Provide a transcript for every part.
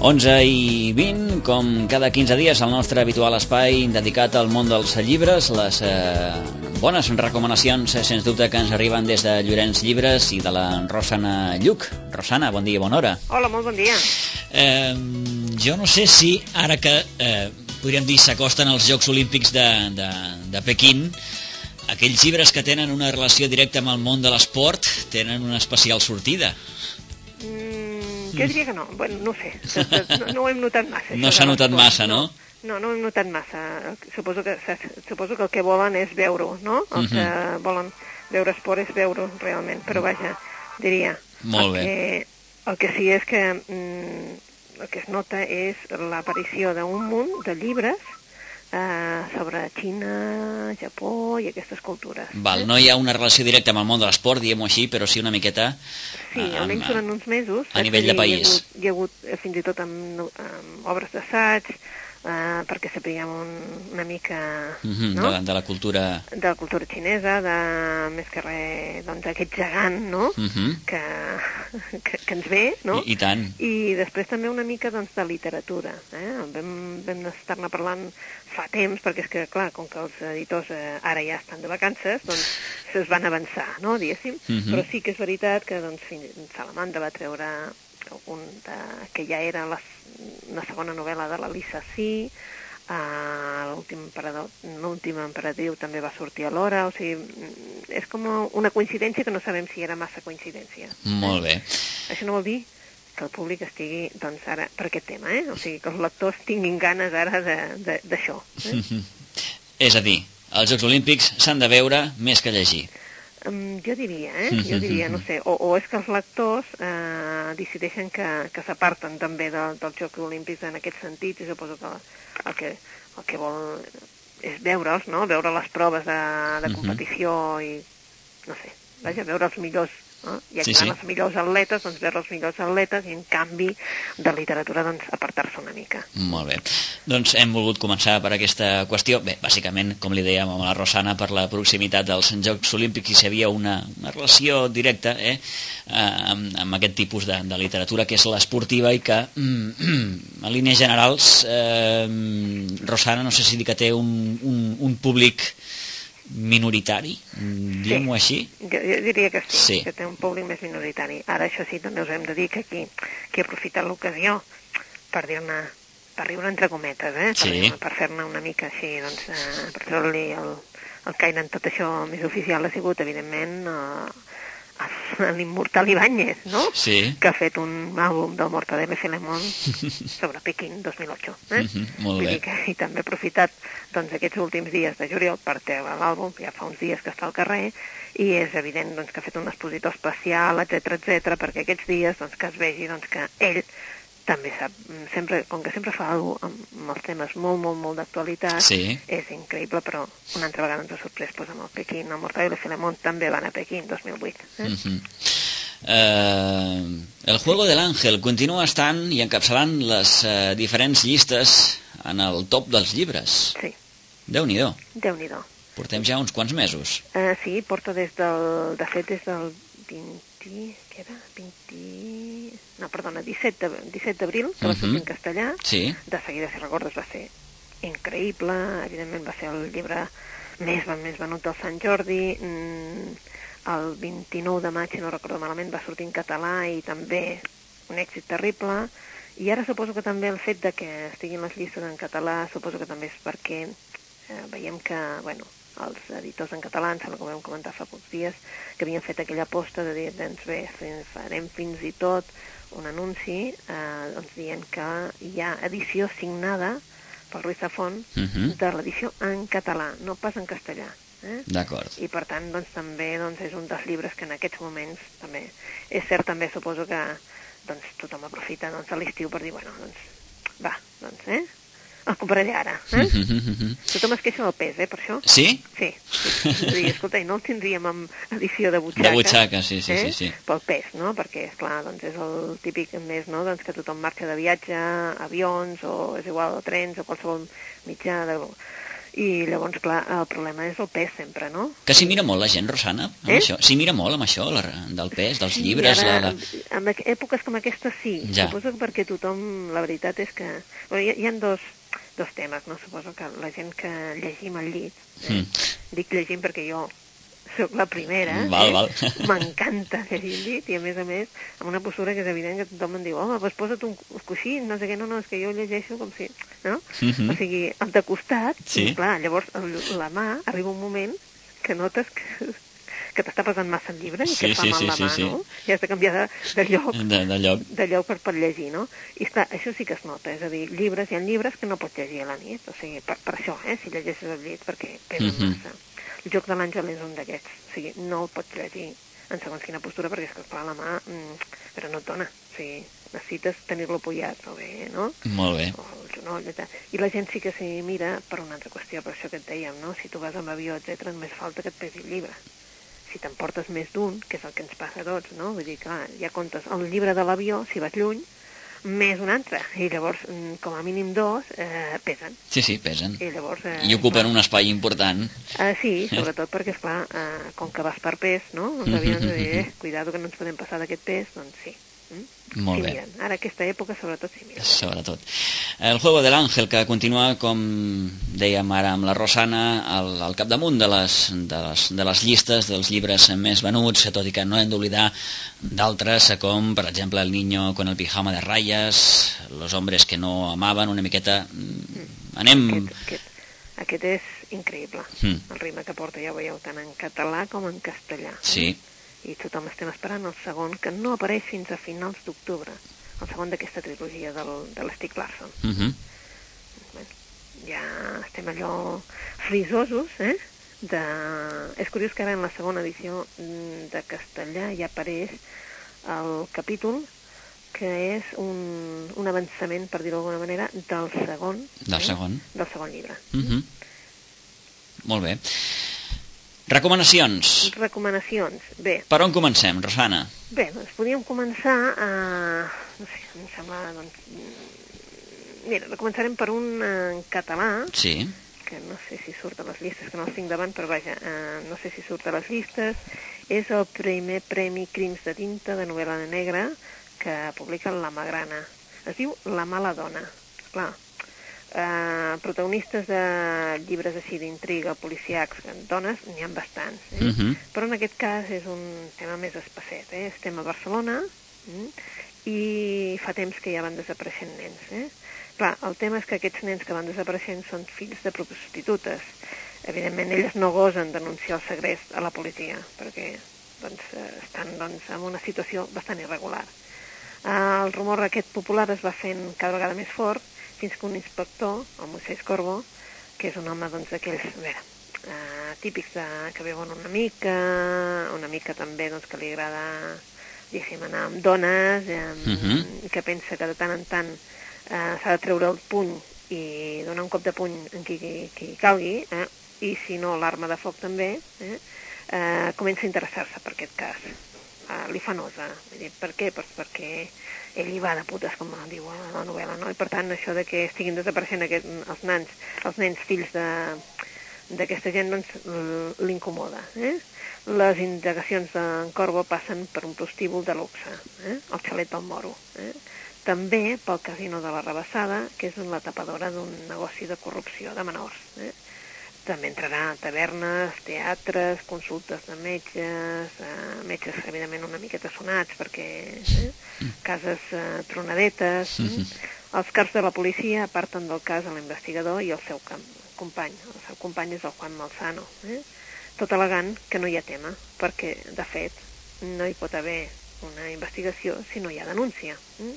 Onze i 20, com cada 15 dies, el nostre habitual espai dedicat al món dels llibres, les eh, bones recomanacions, eh, sens dubte, que ens arriben des de Llorenç Llibres i de la Rosana Lluc. Rosana, bon dia, bona hora. Hola, molt bon dia. Eh, jo no sé si, ara que eh, podríem dir s'acosten els Jocs Olímpics de, de, de Pequín, aquells llibres que tenen una relació directa amb el món de l'esport tenen una especial sortida. Mm, jo diria que no. Bueno, no ho sé. No, no ho hem notat massa. No s'ha notat massa, no? No, no ho hem notat massa. Suposo que, suposo que el que volen és veure-ho, no? El que Mhm. volen veure esport és veure-ho realment. Però vaja, diria... Molt el bé. Que, el que sí és que mm, el que es nota és l'aparició d'un munt de llibres eh, sobre Xina, Japó i aquestes cultures. Val, eh? no hi ha una relació directa amb el món de l'esport, diguem-ho així, però sí una miqueta... Sí, eh, almenys amb- durant uns mesos. a nivell de país. Hi ha hagut, hi ha hagut eh, fins i tot amb, amb obres d'assaig, eh, perquè sapiguem un, una mica Mhm, no? de, de la cultura... de la cultura xinesa, de més que res, doncs, aquest gegant, no? Mhm. que, que, que ens ve, no? I, I tant. I després també una mica doncs, de literatura. Eh? Vam, vam estar-ne parlant fa temps, perquè és que, clar, com que els editors eh, ara ja estan de vacances, doncs se's van avançar, no?, diguéssim. Mhm. Però sí que és veritat que doncs, fins, Salamandra va treure un de, que ja era la, la segona novel·la de la Lisa Sí, Uh, l'últim emperador, l'últim emperadriu també va sortir alhora, o sigui, mm, és com una coincidència que no sabem si era massa coincidència. Molt bé. Això no vol dir que el públic estigui, doncs, ara, per aquest tema, eh? O sigui, que els lectors tinguin ganes ara d'això. Eh? És a dir, els Jocs Olímpics s'han de veure més que llegir. Um, jo diria, eh? Jo diria, no sé, o, o és que els lectors eh, decideixen que, que s'aparten també de, dels Jocs Olímpics en aquest sentit, i suposo que el que, el que vol és veure'ls, no? Veure les proves de, de Mhm. competició i, no sé, vaja, veure els millors, no? I Sí, sí, sí. els millors atletes, doncs veure els millors atletes i en canvi de literatura, doncs, apartar-se una mica. Molt bé. Doncs hem volgut començar per aquesta qüestió. Bé, bàsicament, com li dèiem amb la Rosana, per la proximitat dels Jocs Olímpics i si hi havia una, una relació directa eh, eh, amb, amb aquest tipus de, de literatura que és l'esportiva i que, mm, en línies generals, eh, Rosana, no sé si dir que té un, un, un públic minoritari, mm, diguem-ho així. Jo, jo diria que sí, Sí. que té un públic més minoritari. Ara, això sí, també us hem de dir que aquí, que he aprofitat l'ocasió per dir-ne per riure entre cometes, eh? Per, Sí. dir-ne- per fer-ne una mica així, doncs, eh, per treure-li el, el caire en tot això més oficial ha sigut, evidentment, eh, l'immortal Ibáñez, no? Sí. Que ha fet un àlbum del Mortadelo i Filemón sobre Pequín 2008. Eh? Mhm, molt Vull bé. que, I també he aprofitat doncs, aquests últims dies de juliol per treure l'àlbum, ja fa uns dies que està al carrer, i és evident doncs, que ha fet un expositor especial, etc etc perquè aquests dies doncs, que es vegi doncs, que ell també sap, mm, sempre, com que sempre fa alguna cosa amb, amb els temes molt, molt, molt d'actualitat, Sí. és increïble, però una altra vegada ens ha sorprès doncs, amb el Pequín, el Mortadelo i Filemón també van a Pequín 2008. Eh? Mhm. Eh, el Juego del Ángel continua estant i encapçalant les eh, diferents llistes en el top dels llibres. Sí, Déu-n'hi-do. Déu-n'hi-do. Portem ja uns quants mesos. Uh, sí, porta des del... De fet, des del 20... Què era? 20... No, perdona, 17 de- 17 d'abril, que va Mhm. sortir en castellà. Sí. De seguida, si recordes, va ser increïble. Evidentment va ser el llibre més, més venut del Sant Jordi. Mm, el 29 de maig, si no recordo malament, va sortir en català i també un èxit terrible. I ara suposo que també el fet de que estiguin les llistes en català, suposo que també és perquè eh, veiem que, bueno, els editors en català, em sembla que ho vam comentar fa pocs dies, que havien fet aquella aposta de dir, doncs bé, farem fins i tot un anunci eh, doncs dient que hi ha edició signada pel Ruiz Zafón uh Mhm. -huh. de l'edició en català, no pas en castellà. Eh? D'acord. I per tant, doncs, també doncs, és un dels llibres que en aquests moments també... És cert, també suposo que doncs, tothom aprofita doncs, a l'estiu per dir, bueno, doncs, va, doncs, eh? El compraré ara, eh? Tothom es queixa del pes, eh, per això. Sí? Sí, sí. Dir, escolta, i no el tindríem amb edició de butxaca. De butxaca, sí, sí, eh? sí, sí. Pel pes, no? Perquè, és clar, doncs és el típic més, no?, doncs que tothom marxa de viatge, avions, o és igual, o trens, o qualsevol mitjà de... I llavors, clar, el problema és el pes sempre, no? Que s'hi mira molt la gent, Rosana, amb Eh? això. S'hi mira molt amb això, la, del pes, dels llibres, ara, la, la... en èpoques com aquesta sí. Ja. Suposo que perquè tothom, la veritat és que... Bueno, hi, hi ha dos, dos temes, no? Suposo que la gent que llegim al llit, eh? Mm. dic llegim perquè jo sóc la primera, Val, eh? val. m'encanta llegir al llit i a més a més amb una postura que és evident que tothom em diu home, doncs posa't un coixí, no sé què, no, no, és que jo llegeixo com si... No? Mhm. O sigui, el de costat, Sí. clar, llavors el, la mà arriba un moment que notes que, que t'està pesant massa el llibre i Sí, que et fa sí, mal sí, la sí, mà, sí. no? I has de canviar de, de lloc De, de lloc. de lloc per, per llegir, no? I esclar, això sí que es nota, és a dir, llibres, hi ha llibres que no pots llegir a la nit, o sigui, per, per això, eh, si llegeixes al llit, perquè pesen Mhm. massa. El joc de l'àngel és un d'aquests, o sigui, no el pots llegir en segons quina postura, perquè és que, esclar, la mà, mm, però no et dona, o sigui, necessites tenir-lo apoyat, o bé, no? Molt bé. o el genoll. I la gent sí que s'hi mira per una altra qüestió, per això que et dèiem, no? Si tu vas amb avió, etc, només falta que et pesi el llibre. Si t'emportes més d'un, que és el que ens passa a tots, no? Vull dir, clar, ja comptes el llibre de l'avió, si vas lluny, més un altre. I llavors, mm, com a mínim dos, eh, pesen. Sí, sí, pesen. I llavors... Eh, I ocupen clar, un espai important. Eh, sí, sobretot perquè, esclar, eh, com que vas per pes, no? Els avions, eh, cuidado que no ens podem passar d'aquest pes, doncs sí. Mm? Molt sí, bé. miren. Ara, aquesta època, sobretot, sí, miren. Sobretot. El Juego de l'Àngel, que continua, com dèiem ara amb la Rosana, al, al capdamunt de les, de, les, de les llistes dels llibres més venuts, tot i que no hem d'oblidar d'altres, com, per exemple, El niño con el pijama de rayas, Los hombres que no amaven, una miqueta... mm, Anem... Aquest, aquest, aquest és increïble. Mm. El ritme que porta, ja ho veieu, tant en català com en castellà. eh? I tothom estem esperant el segon, que no apareix fins a finals d'octubre. El segon d'aquesta trilogia del, de l'Stick Larsson. uh -huh. Bueno, ja estem allò frisosos, eh? De... És curiós que ara en la segona edició mm, de castellà ja apareix el capítol que és un, un avançament, per dir-ho d'alguna manera, del segon, del segon. del segon llibre. Uh -huh. Molt bé. Recomanacions. Recomanacions. Bé, Per on comencem, Rosana? bé, doncs podríem començar a... No sé, em sembla, doncs... Mira, començarem per un en català, Sí. que no sé si surt a les llistes, que no els tinc davant, però vaja, eh, no sé si surt a les llistes. És el primer Premi Crims de Tinta de novel·la negra que publica la Magrana. Es diu La mala dona. Clar, eh, protagonistes de llibres així d'intriga, policiacs, dones, n'hi ha bastants. Eh? Uh -huh. Però en aquest cas és un tema més espacet. Eh? Estem a Barcelona mm, i fa temps que ja van desapareixent nens. Eh? Clar, el tema és que aquests nens que van desapareixent són fills de prostitutes. Evidentment, elles no gosen denunciar el segrest a la policia, perquè doncs, eh, estan doncs, en una situació bastant irregular. Eh, el rumor aquest popular es va fent cada vegada més fort, fins que un inspector, el Moisés Corbo, que és un home doncs, d'aquells, a veure, eh, típics de, que veuen una mica, una mica també doncs, que li agrada diguéssim, anar amb dones, eh, Mhm. i que pensa que de tant en tant eh, s'ha de treure el puny i donar un cop de puny en qui, qui, qui calgui, eh, i si no l'arma de foc també, eh, eh, comença a interessar-se per aquest cas. Eh, li fa nosa. Vull dir, per què? Pues perquè ell hi va de putes, com diu a la novel·la, no? I per tant, això de que estiguin desapareixent aquest, els nans, els nens fills de d'aquesta gent doncs, l'incomoda. Eh? Les indagacions d'en Corbo passen per un prostíbul de luxe, eh? el xalet del Moro. Eh? També pel casino de la Rebassada, que és la tapadora d'un negoci de corrupció de menors. Eh? També entrarà a tavernes, teatres, consultes de metges, eh, metges evidentment una miqueta sonats perquè eh, cases eh, tronadetes. Eh? Els caps de la policia aparten del cas a l'investigador i el seu company. El seu company és el Juan Malsano. Eh? Tot al·legant que no hi ha tema, perquè, de fet, no hi pot haver una investigació si no hi ha denúncia. Eh?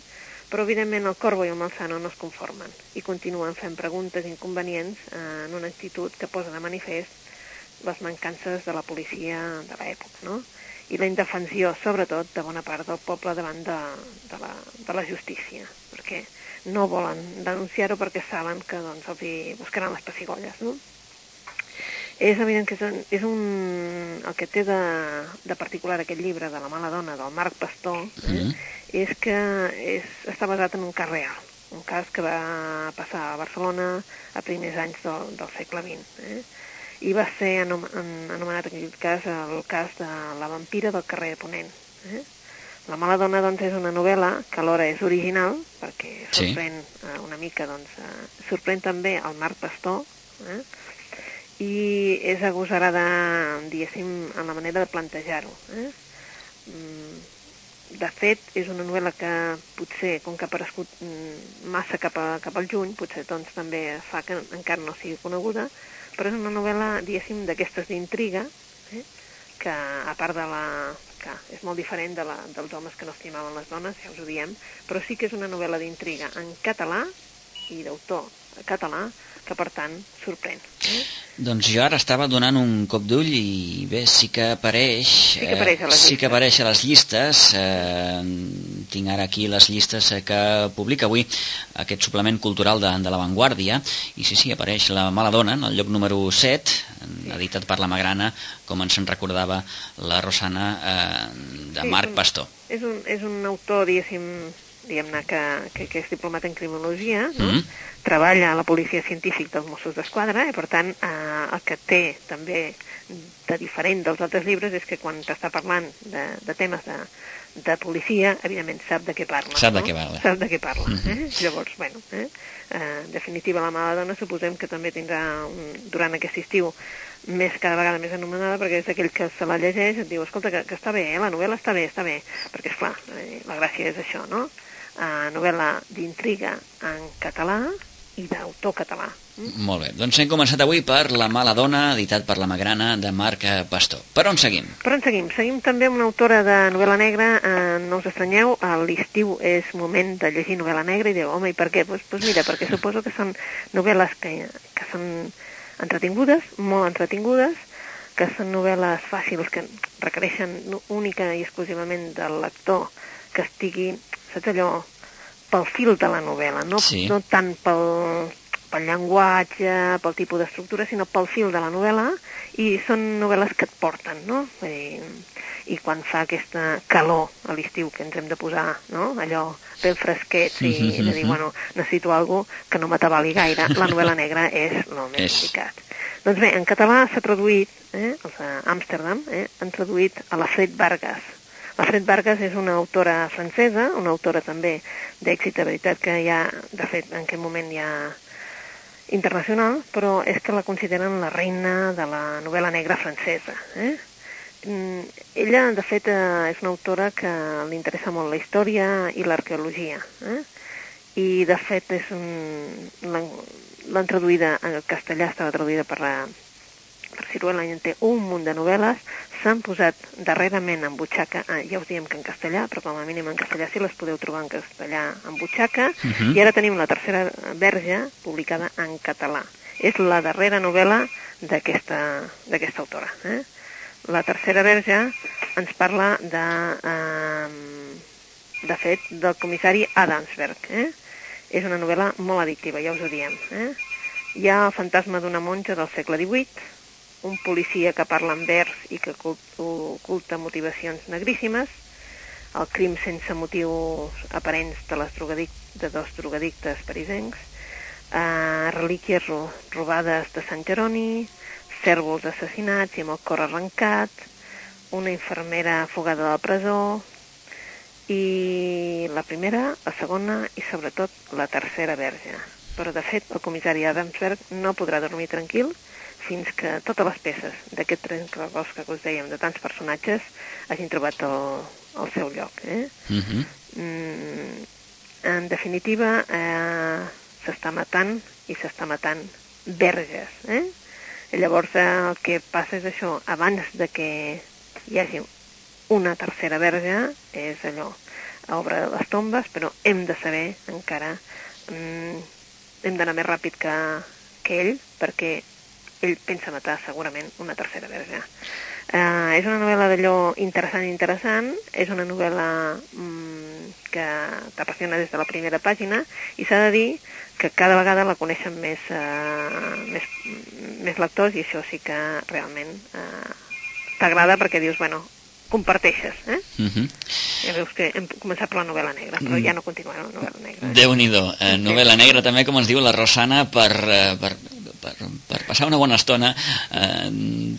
Però, evidentment, el Corbo i el Malsano no es conformen i continuen fent preguntes inconvenients en una actitud que posa de manifest les mancances de la policia de l'època, no? i la indefensió, sobretot, de bona part del poble davant de, de, la, de la justícia, perquè no volen denunciar-ho perquè saben que doncs, els hi buscaran les pessigolles. No? És evident que és un, és un, el que té de, de particular aquest llibre de la mala dona del Marc Pastor eh, mm -hmm. És que és, està basat en un cas real, un cas que va passar a Barcelona a primers anys del, del segle XX. Eh? i va ser anom anomenat en aquest cas el cas de la vampira del carrer de Ponent. Eh? La mala dona doncs, és una novel·la que alhora és original, perquè sorprèn sí. eh, una mica, doncs, eh, sorprèn també el Marc Pastor, eh? i és agosarada, diguéssim, en la manera de plantejar-ho. Eh? Mm, de fet, és una novel·la que potser, com que ha aparegut mm, massa cap, a, cap al juny, potser doncs, també fa que encara no sigui coneguda, però és una novel·la, diguéssim, d'aquestes d'intriga, eh? que a part de la... que és molt diferent de la, dels homes que no estimaven les dones, ja us ho diem, però sí que és una novel·la d'intriga en català i d'autor català, que per tant sorprèn. Eh? Doncs jo ara estava donant un cop d'ull i bé, sí que apareix, sí que apareix a les, eh, sí que apareix a les llistes, eh, tinc ara aquí les llistes eh, que publica avui aquest suplement cultural de, de l'avantguàrdia, i sí, sí, apareix La mala dona, en el lloc número 7, sí. editat per la Magrana, com ens en recordava la Rosana eh, de sí, Marc un, Pastor. És un, és un autor, diguéssim, diguem-ne que, que, que és diplomat en criminologia, no? Mm -hmm treballa a la policia científica dels Mossos d'Esquadra i, per tant, eh, el que té també de diferent dels altres llibres és que quan t'està parlant de, de temes de, de policia, evidentment sap de què parla. Sap no? de què parla. Sap de què parla. Mm -hmm. eh? Llavors, bueno, eh? eh, en definitiva, la mala dona suposem que també tindrà, un, durant aquest estiu, més cada vegada més anomenada perquè és aquell que se la llegeix et diu, escolta, que, que està bé, eh? la novel·la està bé, està bé, perquè, esclar, eh, la gràcia és això, no? Uh, novel·la d'intriga en català, i d'autor català. Mm? Molt bé, doncs hem començat avui per La mala dona, editat per la Magrana, de Marc Pastor. Per on seguim? Per on seguim? Seguim també amb una autora de novel·la negra, eh, no us estranyeu, a l'estiu és moment de llegir novel·la negra i diu, home, i per què? Doncs pues, pues mira, perquè suposo que són novel·les que, que són entretingudes, molt entretingudes, que són novel·les fàcils que requereixen única i exclusivament del lector que estigui, saps allò, pel fil de la novel·la, no, sí. no tant pel, pel llenguatge, pel tipus d'estructura, sinó pel fil de la novel·la, i són novel·les que et porten, no? I, i quan fa aquesta calor a l'estiu que ens hem de posar, no? Allò ben fresquets i, i de dir, bueno, necessito alguna que no m'atabali gaire, la novel·la negra és el més indicat. Doncs bé, en català s'ha traduït, eh, els d'Amsterdam, eh, han traduït a la Fred Vargas, Alfred Vargas és una autora francesa, una autora també d'èxit, de veritat que ja, de fet, en aquest moment ja internacional, però és que la consideren la reina de la novel·la negra francesa. Eh? Mm, ella, de fet, eh, és una autora que li interessa molt la història i l'arqueologia. Eh? I, de fet, és un... l'han traduïda en castellà, estava traduïda per la, per Ciruela en té un munt de novel·les, s'han posat darrerament en butxaca, ah, ja us diem que en castellà, però com a mínim en castellà sí les podeu trobar en castellà en butxaca, uh -huh. i ara tenim la tercera verge publicada en català. És la darrera novel·la d'aquesta autora. Eh? La tercera verge ens parla de, eh, de fet, del comissari Adamsberg. Eh? És una novel·la molt addictiva, ja us ho diem. Eh? Hi ha el fantasma d'una monja del segle XVIII, un policia que parla en vers i que oculta motivacions negríssimes, el crim sense motius aparents de, les drogadic de dos drogadictes parisencs, eh, relíquies ro robades de Sant Jeroni, cèrvols assassinats i amb el cor arrencat, una infermera fugada de la presó, i la primera, la segona i sobretot la tercera verge. Però de fet el comissari Adamsberg no podrà dormir tranquil fins que totes les peces d'aquest trencagosca que us dèiem de tants personatges hagin trobat el, el seu lloc. Eh? Uh mhm. -huh. mm, en definitiva, eh, s'està matant i s'està matant verges. Eh? I llavors eh, el que passa és això, abans de que hi hagi una tercera verge, és allò, obra de les tombes, però hem de saber encara, mm, hem d'anar més ràpid que, que ell, perquè ell pensa matar segurament una tercera verge. Eh, és una novel·la d'allò interessant, interessant, és una novel·la mm, que t'apassiona des de la primera pàgina i s'ha de dir que cada vegada la coneixen més, eh, més, més lectors i això sí que realment eh, t'agrada perquè dius, bueno, comparteixes, eh? Uh -huh. Ja veus que hem començat per la novel·la negra, però ja no continuarem la novel·la negra. Eh? Déu-n'hi-do. Eh, novel·la negra també, com ens diu la Rosana, per, eh, per, per, per passar una bona estona, eh,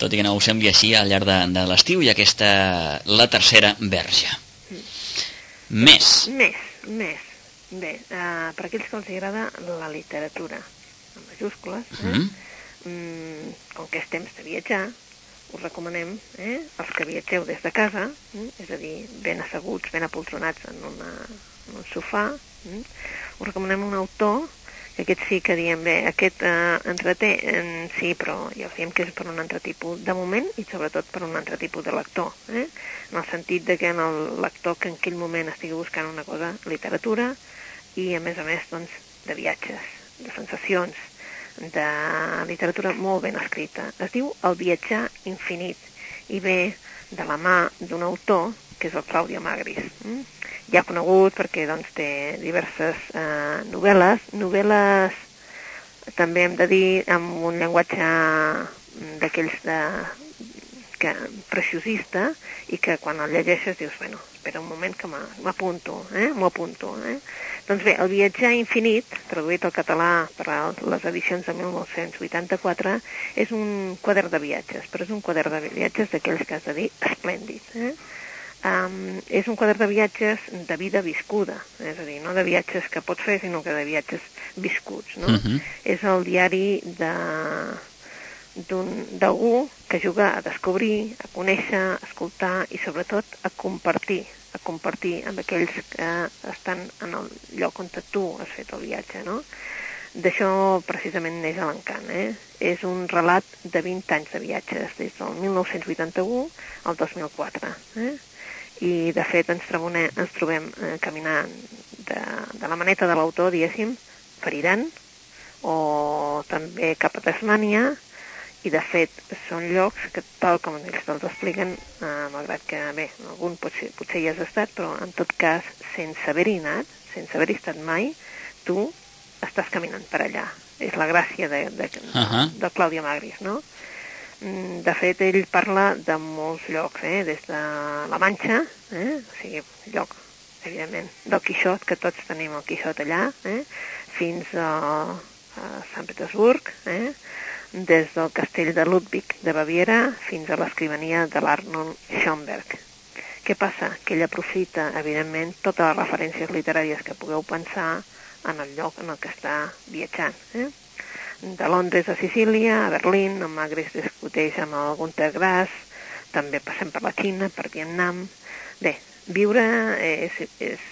tot i que no ho sembli així, al llarg de, de l'estiu, i aquesta, la tercera verge. Més. Més, més. Bé, uh, per aquells que els agrada la literatura, en majúscules, eh? Mm. mm, com que és temps de viatjar, us recomanem, eh, els que viatgeu des de casa, eh, és a dir, ben asseguts, ben apoltronats en, una, en un sofà, eh, us recomanem un autor aquest sí que diem, bé, aquest eh, entreté, eh, sí, però ja us diem que és per un altre tipus de moment i sobretot per un altre tipus de lector, eh? en el sentit de que en el lector que en aquell moment estigui buscant una cosa, literatura, i a més a més doncs, de viatges, de sensacions, de literatura molt ben escrita. Es diu El viatjar infinit i ve de la mà d'un autor que és el Claudio Magris. Mm? Ja conegut perquè doncs, té diverses eh, novel·les, novel·les també hem de dir amb un llenguatge d'aquells de, que, preciosista i que quan el llegeixes dius, bueno, espera un moment que m'apunto, eh? m'ho apunto. Eh? Doncs bé, El viatjar infinit, traduït al català per les edicions de 1984, és un quadern de viatges, però és un quadern de viatges d'aquells que has de dir esplèndid. Eh? Um, és un quadern de viatges de vida viscuda, és a dir, no de viatges que pots fer, sinó que de viatges viscuts. No? Uh -huh. És el diari de d'algú que juga a descobrir, a conèixer, a escoltar i sobretot a compartir, a compartir amb aquells que estan en el lloc on tu has fet el viatge, no? D'això precisament neix l'encant, eh? És un relat de 20 anys de viatges, des del 1981 al 2004, eh? I, de fet, ens, trobem, ens trobem eh, caminant de, de la maneta de l'autor, diguéssim, per Iran, o també cap a Tasmània, i de fet són llocs que tal com ells te'ls expliquen, eh, malgrat que bé, algun potser, potser hi has estat, però en tot cas, sense haver-hi anat, sense haver-hi estat mai, tu estàs caminant per allà. És la gràcia de, de, Uh -huh. de Clàudia Magris, no? Mm, De fet, ell parla de molts llocs, eh? des de la Manxa, eh? o sigui, lloc, evidentment, del Quixot, que tots tenim el Quixot allà, eh? fins a, a Sant Petersburg, eh? des del castell de Ludwig de Baviera fins a l'escrivania de l'Arnold Schoenberg. Què passa? Que ell aprofita, evidentment, totes les referències literàries que pugueu pensar en el lloc en el que està viatjant. Eh? De Londres a Sicília, a Berlín, amb Magris discuteix amb el Gunter Grass, també passem per la Xina, per Vietnam... Bé, viure és, és,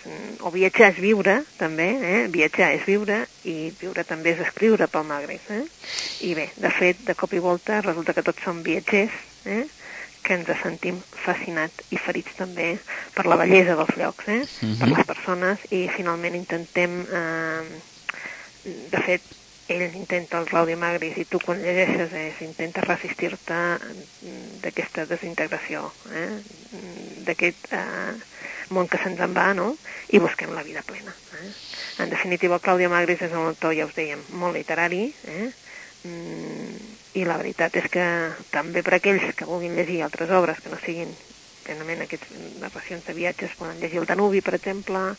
o viatjar és viure, també, eh? viatjar és viure, i viure també és escriure pel Magris. Eh? I bé, de fet, de cop i volta, resulta que tots som viatgers, eh? que ens sentim fascinats i ferits també per la bellesa dels llocs, eh? Mhm. per les persones, i finalment intentem, eh, de fet, ell intenta el Claudi Magris i tu quan llegeixes és, intenta resistir-te d'aquesta desintegració, eh? d'aquest eh, món que se'ns en va, no? I busquem la vida plena. Eh? En definitiva, Clàudia Magris és un autor, ja us dèiem, molt literari, eh? Mm, i la veritat és que també per aquells que vulguin llegir altres obres que no siguin plenament aquestes narracions de viatges, poden llegir el Danubi, per exemple,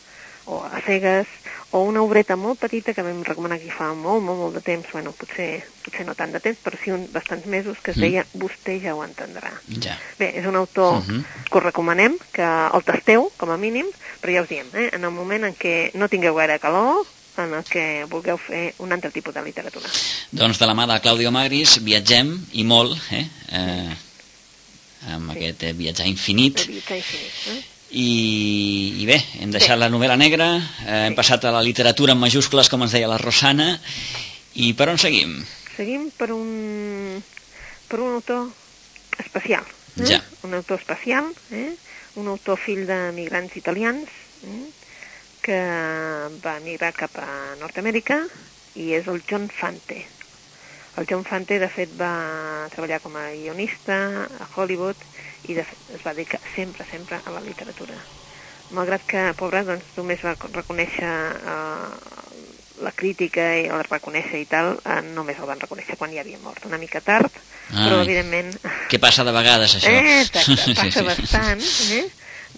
o a cegues, o una obreta molt petita que vam recomanar aquí fa molt, molt, molt de temps, bueno, potser, potser no tant de temps, però sí un, bastants mesos, que es Mm. deia Vostè ja ho entendrà. Ja. Bé, és un autor Mhm. que us recomanem, que el tasteu, com a mínim, però ja us diem, eh, en el moment en què no tingueu gaire calor, en el que vulgueu fer un altre tipus de literatura. Doncs de la mà de Claudio Magris viatgem, i molt, eh? eh amb Sí. aquest eh, viatjar infinit. De viatjar infinit. Eh? I, i bé, hem deixat Bé. la novel·la negra, eh, hem Sí. passat a la literatura en majúscules, com ens deia la Rosana, i per on seguim? seguim per un, per un autor especial. Eh? Ja. Un autor especial, eh? un autor fill de migrants italians, eh? que va emigrar cap a Nord-Amèrica i és el John Fante. El John Fante, de fet, va treballar com a guionista a Hollywood i de fet, es va dedicar sempre, sempre a la literatura. Malgrat que, pobre, doncs, només va reconèixer eh, la crítica i el reconèixer i tal, eh, només el van reconèixer quan ja havia mort, una mica tard, Ah. però evidentment... Què passa de vegades, això? Eh, exacte, passa Sí, sí. bastant. Eh?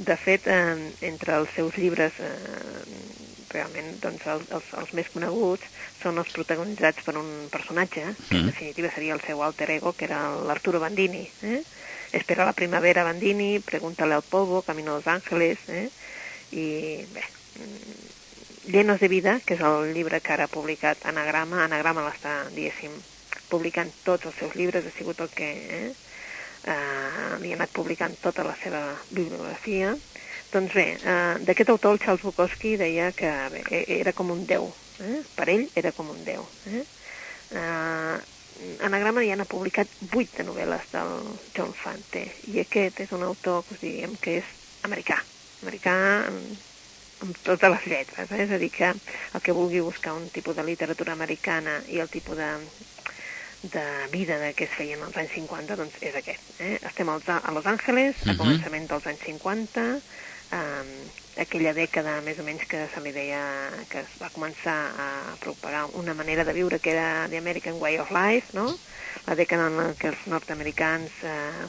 De fet, eh, entre els seus llibres, eh, realment doncs, els, els, els més coneguts són els protagonitzats per un personatge, que en Mm. definitiva seria el seu alter ego, que era l'Arturo Bandini. Eh? Espera la primavera Bandini, Pregúntale al polvo, Camino a Los Ángeles, eh? i bé, mm, Llenos de vida, que és el llibre que ara ha publicat Anagrama, Anagrama l'està, diguéssim, publicant tots els seus llibres, ha sigut el que eh, eh, li ha anat publicant tota la seva bibliografia. Doncs bé, eh, d'aquest autor, el Charles Bukowski deia que bé, e- era com un déu, eh? per ell era com un déu. Eh? Eh, Anagrama ja n'ha publicat vuit de novel·les del John Fante, i aquest és un autor que us diríem que és americà, americà amb, amb totes les lletres, eh? és a dir, que el que vulgui buscar un tipus de literatura americana i el tipus de, de vida de que es feien als anys 50, doncs és aquest. Eh? Estem als, a Los Angeles, a Mhm. començament dels anys 50, eh, aquella dècada més o menys que se li deia que es va començar a propagar una manera de viure que era The American Way of Life, no? la dècada en que els nord-americans eh,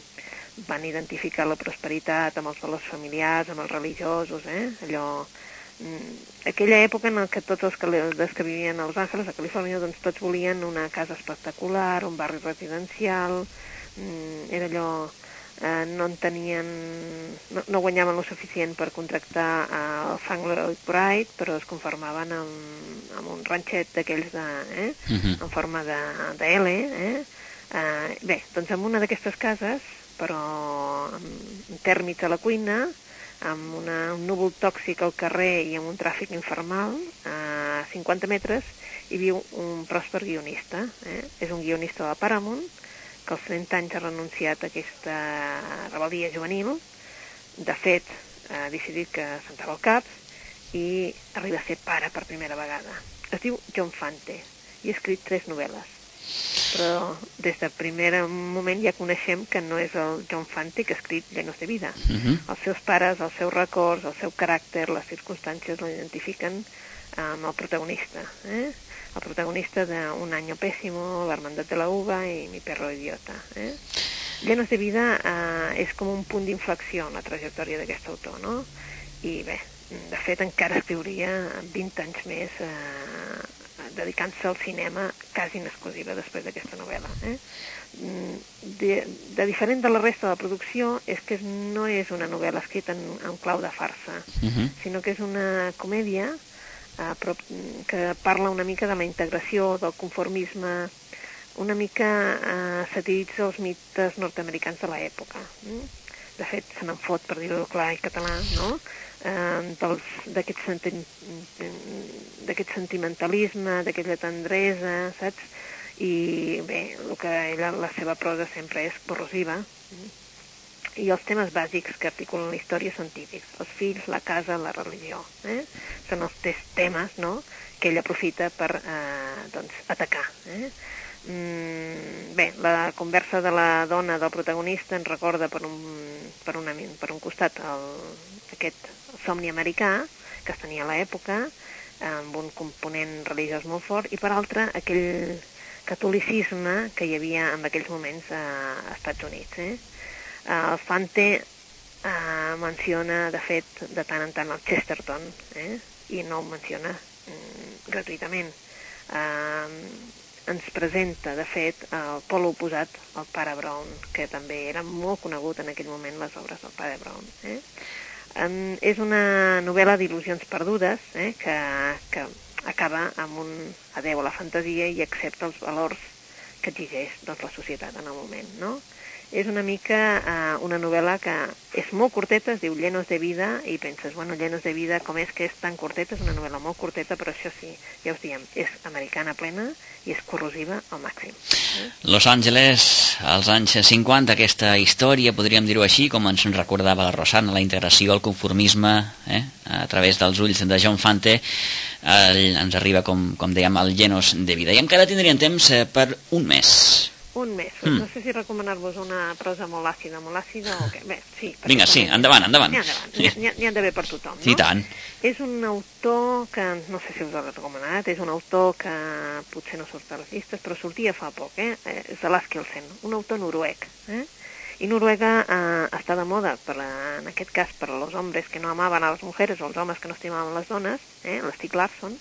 van identificar la prosperitat amb els valors familiars, amb els religiosos, eh? allò mm, aquella època en què tots els que, els que vivien a Los Angeles, a Califòrnia, doncs tots volien una casa espectacular, un barri residencial, mm, era allò eh, no en tenien, no, no guanyaven lo suficient per contractar el Frank Lloyd Wright, però es conformaven amb, amb un ranxet d'aquells eh, Mhm. en forma de, de L, eh? Eh, bé, doncs en una d'aquestes cases, però amb tèrmits a la cuina, amb una, un núvol tòxic al carrer i amb un tràfic infernal, a 50 metres, hi viu un pròsper guionista. Eh? És un guionista de Paramount, que als 30 anys ha renunciat a aquesta rebel·lia juvenil. De fet, ha decidit que sentava el cap i arriba a ser pare per primera vegada. Es diu John Fante i ha escrit tres novel·les. Però des del primer moment ja coneixem que no és el John Fante que ha escrit Llenos de vida. Mhm. Els seus pares, els seus records, el seu caràcter, les circumstàncies l'identifiquen amb el protagonista. Eh? El protagonista d'Un año pésimo, La hermandad de la uva i Mi perro idiota. Eh? Llenos de vida eh, és com un punt d'inflexió en la trajectòria d'aquest autor, no? I bé, de fet encara escriuria 20 anys més eh, dedicant-se al cinema quasi en exclusiva després d'aquesta novel·la. Eh? Mm, De, de diferent de la resta de la producció és que no és una novel·la escrita en, en clau de farsa, Mhm. sinó que és una comèdia eh, però, que parla una mica de la integració, del conformisme, una mica eh, satiritza els mites nord-americans de l'època. Mm? De fet, se n'en fot, per dir-ho clar i català, no? Eh, d'aquest senti sentimentalisme, d'aquella tendresa, saps? I bé, el que ella, la seva prosa sempre és corrosiva, mm? I els temes bàsics que articulen la història són típics. Els fills, la casa, la religió. Eh? Són els tres temes no? que ell aprofita per eh, doncs, atacar. Eh? Mm, bé, la conversa de la dona del protagonista ens recorda per un, per una, per un costat el, aquest somni americà que es tenia a l'època, amb un component religiós molt fort, i per altre aquell catolicisme que hi havia en aquells moments a Estats Units. Eh? El Fante eh, menciona, de fet, de tant en tant el Chesterton, eh? i no ho menciona mm, gratuïtament. Eh, ens presenta, de fet, el pol oposat al pare Brown, que també era molt conegut en aquell moment les obres del pare Brown. Eh? Um, és una novel·la d'il·lusions perdudes eh, que, que acaba amb un adeu a la fantasia i accepta els valors que exigeix doncs, la societat en el moment. No? És una mica eh, una novel·la que és molt curteta, es diu Llenos de vida, i penses, bueno, Llenos de vida, com és que és tan curteta? És una novel·la molt curteta, però això sí, ja us diem, és americana plena i és corrosiva al màxim. Eh? Los Angeles, als anys 50, aquesta història, podríem dir-ho així, com ens recordava la Rosana, la integració, el conformisme, eh? a través dels ulls de John Fante, el, ens arriba, com, com dèiem, al Llenos de vida. I encara tindríem temps eh, per un mes. Un mes. Mm. No sé si recomanar-vos una prosa molt àcida, molt àcida o què. Bé, sí. Vinga, sí, endavant, endavant. N'hi ha, endavant. N'hi ha, ha d'haver per tothom, no? I tant. És un autor que, no sé si us l'he recomanat, és un autor que potser no surt a les llistes, però sortia fa poc, eh? És de Laskilsen, un autor noruec, eh? I Noruega eh, està de moda, per, en aquest cas, per als homes que no amaven a les mujeres o els homes que no estimaven les dones, eh? l'Stig Larsson,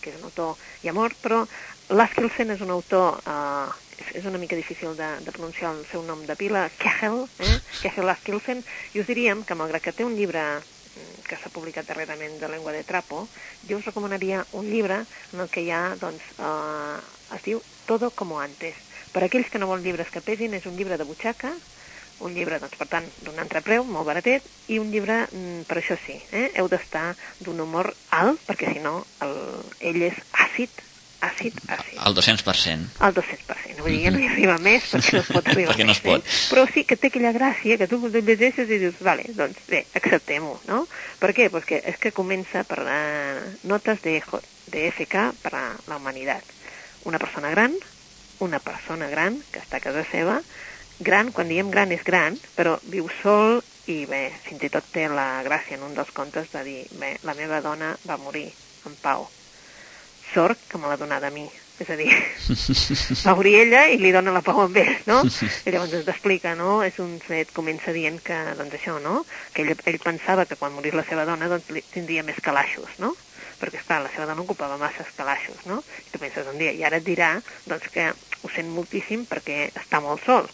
que és un autor ja mort, però Laskilsen és un autor eh, és una mica difícil de, de pronunciar el seu nom de pila, Kehel, eh? Kehel Askilsen, i us diríem que malgrat que té un llibre mm, que s'ha publicat darrerament de Lengua de Trapo, jo us recomanaria un llibre en el que hi ha, doncs, eh, es diu Todo como antes. Per aquells que no volen llibres que pesin, és un llibre de butxaca, un llibre, doncs, per tant, d'un altre preu, molt baratet, i un llibre, mm, per això sí, eh? heu d'estar d'un humor alt, perquè si no, el, ell és àcid, àcid, àcid. El 200%. El 200%. Vull dir, ja no hi arriba més perquè no es pot arribar perquè no es pot. Eh? Però sí que té aquella gràcia que tu llegeixes i dius, vale, doncs bé, acceptem-ho, no? Per què? Pues que és que comença per uh, notes de, de FK per a la humanitat. Una persona gran, una persona gran que està a casa seva, gran, quan diem gran és gran, però viu sol i bé, fins i tot té la gràcia en un dels contes de dir, bé, la meva dona va morir en pau sort que me l'ha donada a mi. És a dir, va obrir ella i li dona la pau amb ell, no? I llavors ens explica, no? És un fet, comença dient que, doncs això, no? Que ell, ell pensava que quan morís la seva dona, doncs tindria més calaixos, no? perquè, esclar, la seva dona ocupava massa calaixos, no? I tu penses un dia, i ara et dirà, doncs, que ho sent moltíssim perquè està molt sol,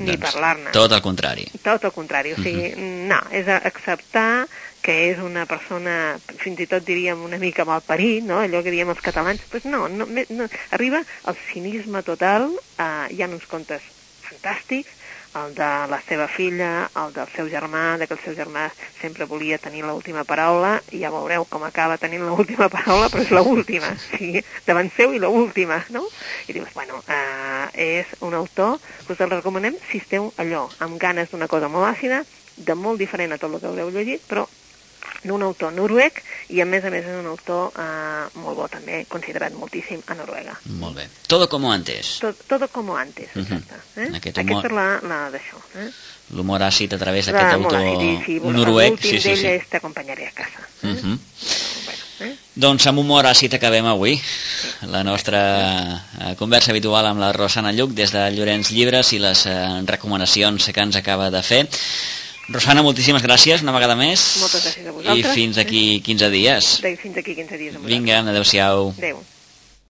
ni doncs, parlar-ne. Tot el contrari. Tot el contrari, o sigui, uh -huh. no, és acceptar que és una persona, fins i tot diríem una mica malparit, no? allò que diem els catalans, doncs no, no, no arriba al cinisme total, eh, hi ha uns contes fantàstics, el de la seva filla, el del seu germà, de que el seu germà sempre volia tenir l'última paraula, i ja veureu com acaba tenint l'última paraula, però és l'última, sigui, davant seu i l'última, no? I dius, bueno, eh, és un autor que us el recomanem si esteu allò, amb ganes d'una cosa molt àcida, de molt diferent a tot el que haureu llegit, però d'un autor noruec i a més a més és un autor eh, molt bo també, considerat moltíssim a Noruega. Molt bé. Todo como antes. Todo, todo como antes, uh -huh. exacte. Eh? Aquest humor... Aquesta és la, la d'això. Eh? L'humor àcid a través d'aquest autor àcid, sí, noruec. Sí, sí, sí. és T'acompanyaré a casa. Eh? Uh -huh. bueno, eh? Doncs amb humor àcid acabem avui la nostra eh, conversa habitual amb la Rosana Lluc des de Llorenç Llibres i les eh, recomanacions que ens acaba de fer. Rosana, moltíssimes gràcies una vegada més. Moltes gràcies a vosaltres. I fins aquí 15 dies. Fins aquí 15 dies. Vinga, adeu-siau. Adéu.